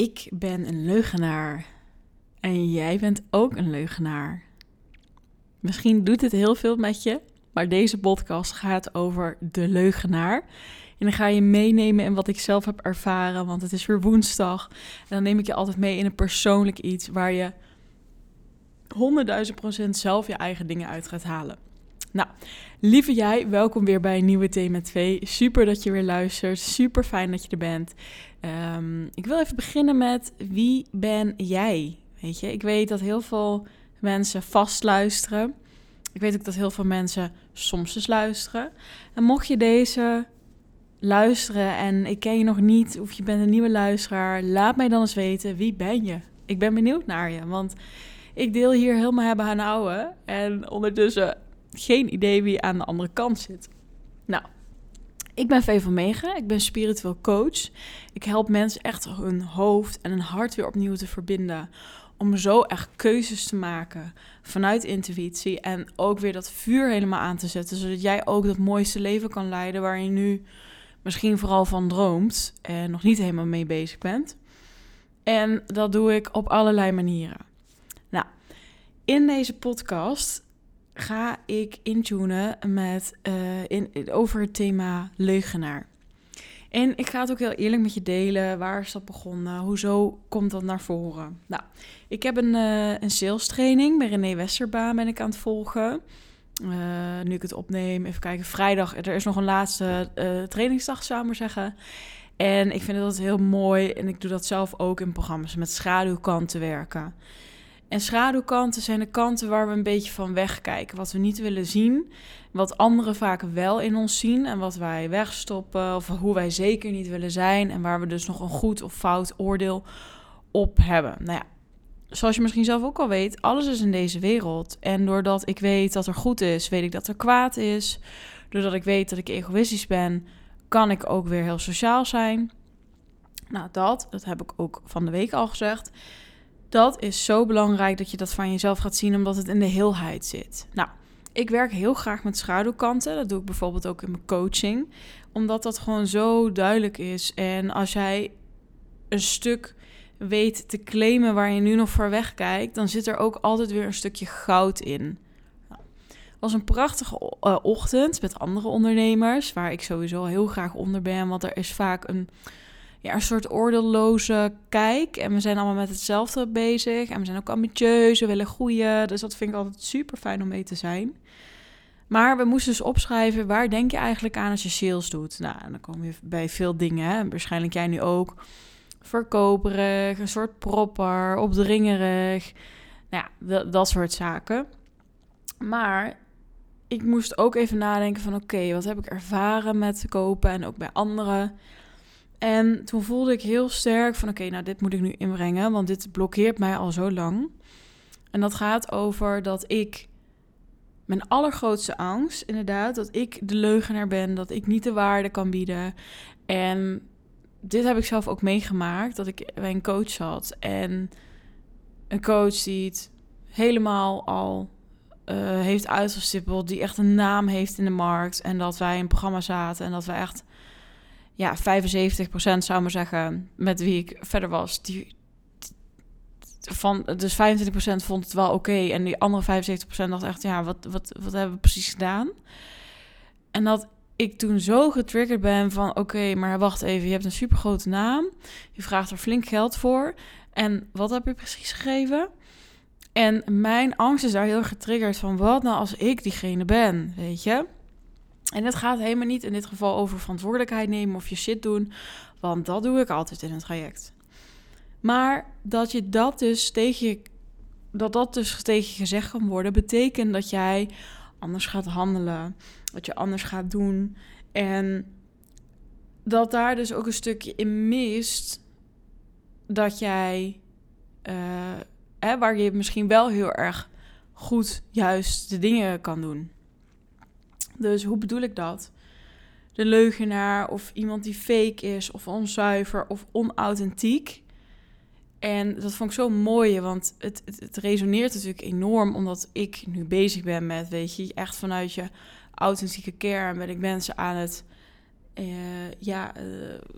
Ik ben een leugenaar. En jij bent ook een leugenaar. Misschien doet het heel veel met je, maar deze podcast gaat over de leugenaar. En dan ga je meenemen in wat ik zelf heb ervaren, want het is weer woensdag. En dan neem ik je altijd mee in een persoonlijk iets waar je honderdduizend procent zelf je eigen dingen uit gaat halen. Nou, lieve jij, welkom weer bij een nieuwe Thema 2. Super dat je weer luistert. Super fijn dat je er bent. Um, ik wil even beginnen met wie ben jij? Weet je, ik weet dat heel veel mensen vast luisteren. Ik weet ook dat heel veel mensen soms eens luisteren. En mocht je deze luisteren en ik ken je nog niet of je bent een nieuwe luisteraar, laat mij dan eens weten wie ben je. Ik ben benieuwd naar je, want ik deel hier helemaal hebben aan ouwe en ondertussen geen idee wie aan de andere kant zit. Nou, ik ben Vee van Megen, ik ben spiritueel coach. Ik help mensen echt hun hoofd en hun hart weer opnieuw te verbinden. Om zo echt keuzes te maken vanuit intuïtie. En ook weer dat vuur helemaal aan te zetten. Zodat jij ook dat mooiste leven kan leiden waar je nu misschien vooral van droomt. En nog niet helemaal mee bezig bent. En dat doe ik op allerlei manieren. Nou, in deze podcast ga ik intunen met, uh, in, over het thema leugenaar. En ik ga het ook heel eerlijk met je delen. Waar is dat begonnen? Hoezo komt dat naar voren? Nou, ik heb een, uh, een sales training bij René Westerbaan ben ik aan het volgen. Uh, nu ik het opneem, even kijken. Vrijdag, er is nog een laatste trainingsdag, zou ik maar zeggen. En ik vind dat heel mooi. En ik doe dat zelf ook in programma's met schaduwkanten werken. En schaduwkanten zijn de kanten waar we een beetje van wegkijken. Wat we niet willen zien. Wat anderen vaak wel in ons zien. En wat wij wegstoppen. Of hoe wij zeker niet willen zijn. En waar we dus nog een goed of fout oordeel op hebben. Nou ja, zoals je misschien zelf ook al weet, alles is in deze wereld. En doordat ik weet dat er goed is, weet ik dat er kwaad is. Doordat ik weet dat ik egoïstisch ben, kan ik ook weer heel sociaal zijn. Nou, dat, dat heb ik ook van de week al gezegd. Dat is zo belangrijk dat je dat van jezelf gaat zien, omdat het in de heelheid zit. Nou, ik werk heel graag met schaduwkanten. Dat doe ik bijvoorbeeld ook in mijn coaching, omdat dat gewoon zo duidelijk is. En als jij een stuk weet te claimen waar je nu nog voor wegkijkt, dan zit er ook altijd weer een stukje goud in. Nou, het was een prachtige uh, ochtend met andere ondernemers, waar ik sowieso heel graag onder ben, want er is vaak een ja, een soort oordeelloze kijk. En we zijn allemaal met hetzelfde bezig. En we zijn ook ambitieus, we willen groeien. Dus dat vind ik altijd super fijn om mee te zijn. Maar we moesten dus opschrijven, waar denk je eigenlijk aan als je sales doet? Nou, dan kom je bij veel dingen, hè? waarschijnlijk jij nu ook. Verkoperig, een soort propper, opdringerig. Nou ja, dat soort zaken. Maar ik moest ook even nadenken van, oké, wat heb ik ervaren met kopen en ook bij anderen? En toen voelde ik heel sterk van oké, nou dit moet ik nu inbrengen, want dit blokkeert mij al zo lang. En dat gaat over dat ik mijn allergrootste angst, inderdaad, dat ik de leugenaar ben, dat ik niet de waarde kan bieden. En dit heb ik zelf ook meegemaakt, dat ik bij een coach zat en een coach die het helemaal al uh, heeft uitgestippeld, die echt een naam heeft in de markt en dat wij in een programma zaten en dat we echt ja, 75% zou maar zeggen, met wie ik verder was, die, van, dus 25% vond het wel oké. en die andere 75% dacht echt, ja, wat, wat, wat hebben we precies gedaan? En dat ik toen zo getriggerd ben van, oké, maar wacht even, je hebt een supergrote naam. Je vraagt er flink geld voor. En wat heb je precies gegeven? En mijn angst is daar heel getriggerd van, wat nou als ik diegene ben, weet je? En het gaat helemaal niet in dit geval over verantwoordelijkheid nemen of je shit doen, want dat doe ik altijd in een traject. Maar dat je dat dus tegen je, dat dat dus tegen je gezegd kan worden, betekent dat jij anders gaat handelen, dat je anders gaat doen en dat daar dus ook een stukje in mist dat jij, uh, hè, waar je misschien wel heel erg goed juist de dingen kan doen. Dus hoe bedoel ik dat? De leugenaar of iemand die fake is of onzuiver of onauthentiek. En dat vond ik zo mooi, want het, het, resoneert natuurlijk enorm omdat ik nu bezig ben met, weet je, echt vanuit je authentieke kern ben ik mensen aan het eh, ja, eh,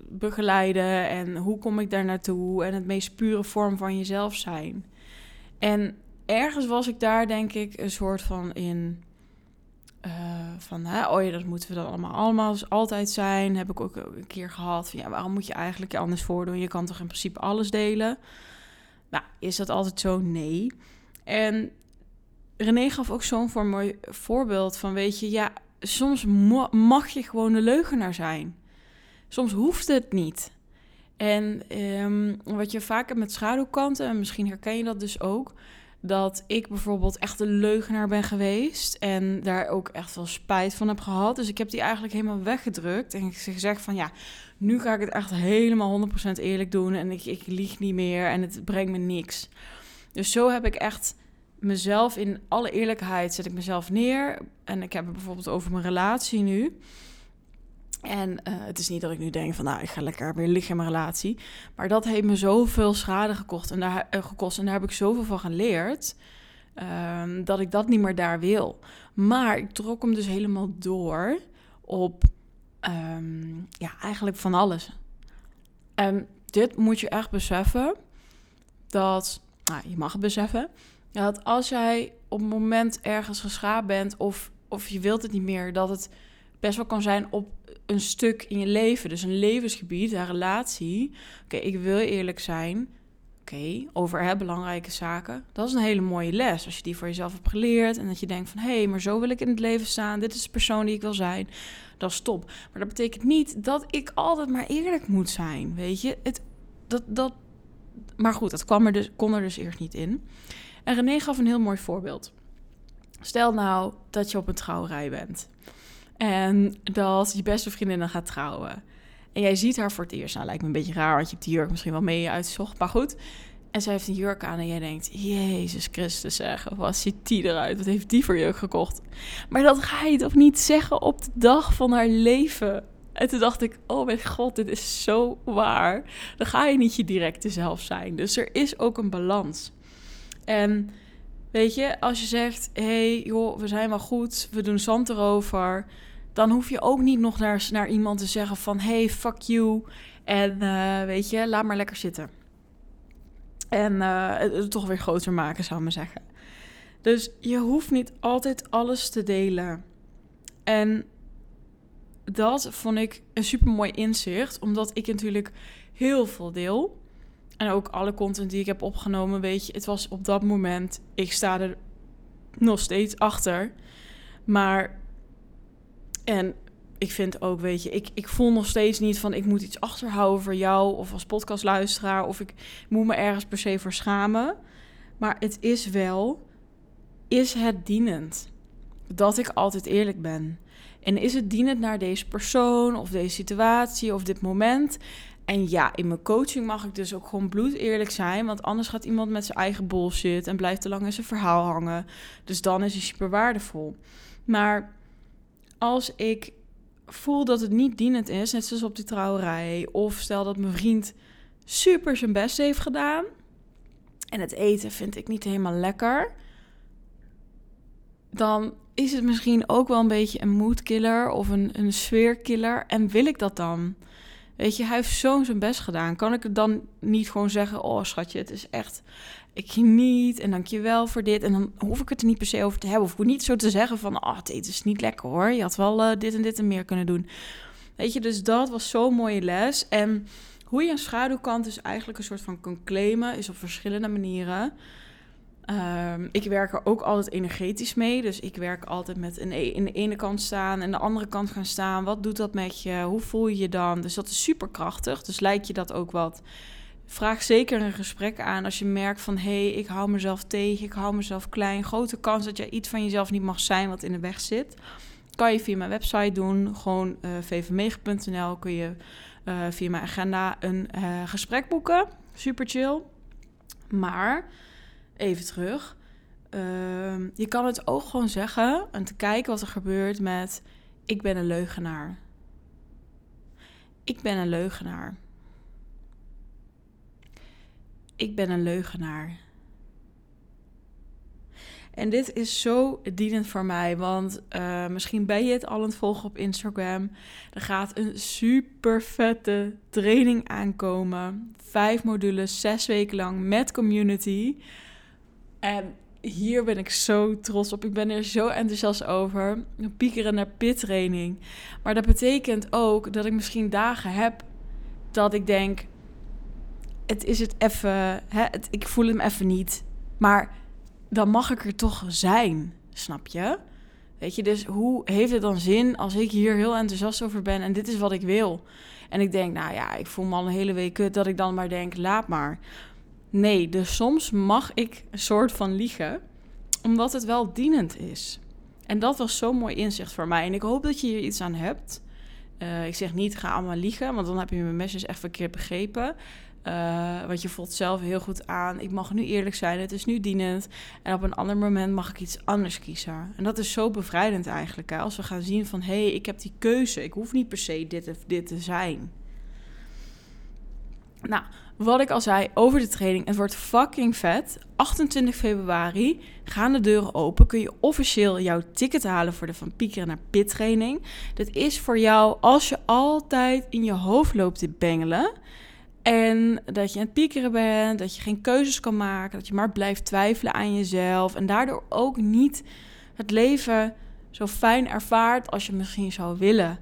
begeleiden en hoe kom ik daar naartoe en het meest pure vorm van jezelf zijn. En ergens was ik daar denk ik een soort van in uh, van, hè, oh ja, dat moeten we dan allemaal, allemaal altijd zijn. Heb ik ook een keer gehad van, ja, waarom moet je eigenlijk je anders voordoen? Je kan toch in principe alles delen? Nou, is dat altijd zo? Nee. En René gaf ook zo'n voor mooi voorbeeld van, weet je, ja, soms mag je gewoon een leugenaar zijn. Soms hoeft het niet. En um, wat je vaak hebt met schaduwkanten, en misschien herken je dat dus ook, dat ik bijvoorbeeld echt een leugenaar ben geweest en daar ook echt wel spijt van heb gehad. Dus ik heb die eigenlijk helemaal weggedrukt en ik gezegd van ja, nu ga ik het echt helemaal 100% eerlijk doen en ik, ik lieg niet meer en het brengt me niks. Dus zo heb ik echt mezelf in alle eerlijkheid zet ik mezelf neer en ik heb het bijvoorbeeld over mijn relatie nu. En eh, het is niet dat ik nu denk van, nou, ik ga lekker weer liggen in mijn relatie. Maar dat heeft me zoveel schade gekocht en daar, uh, gekost. En daar heb ik zoveel van geleerd, ehm, dat ik dat niet meer daar wil. Maar ik trok hem dus helemaal door op, ehm, ja, eigenlijk van alles. En dit moet je echt beseffen, dat, nou, je mag het beseffen, dat als jij op het moment ergens geschaad bent of, of je wilt het niet meer, dat het best wel kan zijn op een stuk in je leven. Dus een levensgebied, een relatie. Oké, ik wil eerlijk zijn. Oké, over belangrijke zaken. Dat is een hele mooie les. Als je die voor jezelf hebt geleerd. En dat je denkt van hé, hey, maar zo wil ik in het leven staan. Dit is de persoon die ik wil zijn. Dat is top. Maar dat betekent niet dat ik altijd maar eerlijk moet zijn. Weet je, het, dat, dat, maar goed, dat kwam er dus, kon er dus eerst niet in. En René gaf een heel mooi voorbeeld. Stel nou dat je op een trouwerij bent. En dat je beste vriendin dan gaat trouwen. En jij ziet haar voor het eerst. Nou, lijkt me een beetje raar, want je hebt die jurk misschien wel mee uitgezocht. Maar goed. En zij heeft een jurk aan en jij denkt... Jezus Christus zeg, wat ziet die eruit? Wat heeft die voor jurk gekocht? Maar dat ga je toch niet zeggen op de dag van haar leven? En toen dacht ik, oh mijn god, dit is zo waar. Dan ga je niet je directe zelf zijn. Dus er is ook een balans. En weet je, als je zegt... Hé, hey, joh, we zijn wel goed. We doen zand erover dan hoef je ook niet nog naar, naar iemand te zeggen van hey, fuck you. En uh, weet je, laat maar lekker zitten. En uh, het toch weer groter maken, zou ik maar zeggen. Dus je hoeft niet altijd alles te delen. En dat vond ik een super mooi inzicht, omdat ik natuurlijk heel veel deel. En ook alle content die ik heb opgenomen, weet je, het was op dat moment, ik sta er nog steeds achter. Maar en ik vind ook, weet je, ik, ik voel nog steeds niet van ik moet iets achterhouden voor jou of als podcastluisteraar of ik moet me ergens per se voor schamen. Maar het is wel, is het dienend dat ik altijd eerlijk ben? En is het dienend naar deze persoon of deze situatie of dit moment? En ja, in mijn coaching mag ik dus ook gewoon bloed eerlijk zijn. Want anders gaat iemand met zijn eigen bullshit en blijft te lang in zijn verhaal hangen. Dus dan is hij super waardevol. Maar als ik voel dat het niet dienend is, net zoals op die trouwerij, of stel dat mijn vriend super zijn best heeft gedaan en het eten vind ik niet helemaal lekker, dan is het misschien ook wel een beetje een moodkiller of een, een sfeerkiller. En wil ik dat dan? Weet je, hij heeft zo zijn best gedaan. Kan ik het dan niet gewoon zeggen: Oh, schatje, het is echt ik geniet en dankjewel voor dit. En dan hoef ik het er niet per se over te hebben. Of ik niet zo te zeggen van, ah, het is niet lekker hoor. Je had wel uh, dit en dit en meer kunnen doen. Weet je, dus dat was zo'n mooie les. En hoe je een schaduwkant dus eigenlijk een soort van kan claimen, is op verschillende manieren. Um, ik werk er ook altijd energetisch mee. Dus ik werk altijd met een, e-, in de ene kant staan en de andere kant gaan staan. Wat doet dat met je? Hoe voel je je dan? Dus dat is super krachtig. Dus lijkt je dat ook wat vraag zeker een gesprek aan als je merkt van hé, hey, ik hou mezelf tegen, ik hou mezelf klein. Grote kans dat je iets van jezelf niet mag zijn wat in de weg zit. Kan je via mijn website doen, gewoon uh, eh, kun je uh, via mijn agenda een uh, gesprek boeken. Super chill. Maar even terug. Uh, je kan het ook gewoon zeggen en te kijken wat er gebeurt met ik ben een leugenaar. Ik ben een leugenaar. Ik ben een leugenaar. En dit is zo dienend voor mij, want uh, misschien ben je het al aan het volgen op Instagram. Er gaat een super vette training aankomen. Vijf modules, zes weken lang met community. En hier ben ik zo trots op. Ik ben er zo enthousiast over. Piekeren naar pittraining. Maar dat betekent ook dat ik misschien dagen heb dat ik denk: het is het even, ik voel hem even niet. Maar dan mag ik er toch zijn, snap je? Weet je, dus hoe heeft het dan zin als ik hier heel enthousiast over ben en dit is wat ik wil? En ik denk, nou ja, ik voel me al een hele week kut, dat ik dan maar denk, laat maar. Nee, dus soms mag ik een soort van liegen, omdat het wel dienend is. En dat was zo'n mooi inzicht voor mij. En ik hoop dat je hier iets aan hebt. Uh, ik zeg niet, ga allemaal liegen, want dan heb je mijn message echt verkeerd begrepen. Uh, want je voelt zelf heel goed aan. Ik mag nu eerlijk zijn, het is nu dienend. En op een ander moment mag ik iets anders kiezen. En dat is zo bevrijdend eigenlijk. Hè? Als we gaan zien van, hé, hey, ik heb die keuze. Ik hoef niet per se dit of dit te zijn. Nou, wat ik al zei over de training. Het wordt fucking vet. 28 februari gaan de deuren open. Kun je officieel jouw ticket halen voor de Van Piekeren naar Pit training. Dit is voor jou als je altijd in je hoofd loopt te bengelen en dat je aan het piekeren bent, dat je geen keuzes kan maken, dat je maar blijft twijfelen aan jezelf. En daardoor ook niet het leven zo fijn ervaart als je misschien zou willen.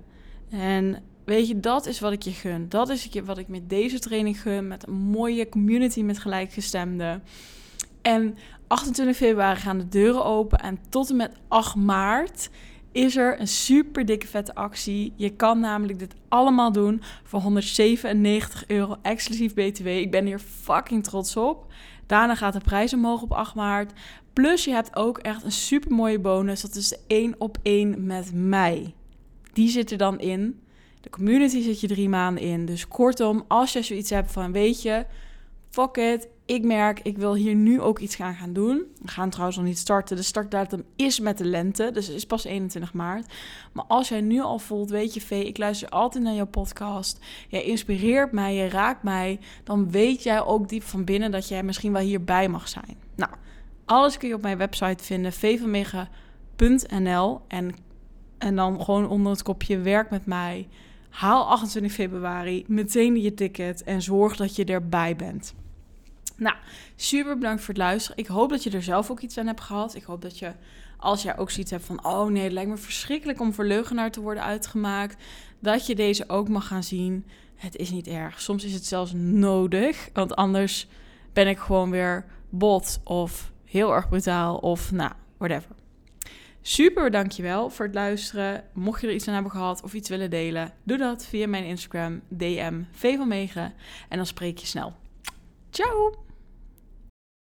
En weet je, dat is wat ik je gun. Dat is wat ik met deze training gun. Met een mooie community met gelijkgestemden. En 28 februari gaan de deuren open. En tot en met 8 maart is er een super dikke vette actie. Je kan namelijk dit allemaal doen voor 197 euro exclusief BTW. Ik ben hier fucking trots op. Daarna gaat de prijs omhoog op 8 maart. Plus je hebt ook echt een super mooie bonus. Dat is de 1 op 1 met mij. Die zit er dan in. De community zit je drie maanden in. Dus kortom, als je zoiets hebt van weet je, fuck it, ik merk, ik wil hier nu ook iets gaan gaan doen. We gaan trouwens nog niet starten. De startdatum is met de lente, dus het is pas 21 maart. Maar als jij nu al voelt, weet je, Vee, ik luister altijd naar jouw podcast. Jij inspireert mij, je raakt mij. Dan weet jij ook diep van binnen dat jij misschien wel hierbij mag zijn. Nou, alles kun je op mijn website vinden, vvanmega.nl. En, en dan gewoon onder het kopje werk met mij. Haal 28 februari meteen je ticket en zorg dat je erbij bent. Nou, super bedankt voor het luisteren. Ik hoop dat je er zelf ook iets aan hebt gehad. Ik hoop dat je, als jij ook zoiets hebt van... oh nee, het lijkt me verschrikkelijk om voor leugenaar te worden uitgemaakt... dat je deze ook mag gaan zien. Het is niet erg. Soms is het zelfs nodig, want anders ben ik gewoon weer bot of heel erg brutaal of nou, whatever. Super, dankjewel voor het luisteren. Mocht je er iets aan hebben gehad of iets willen delen, doe dat via mijn Instagram, DM, V van Megen. En dan spreek je snel. Ciao!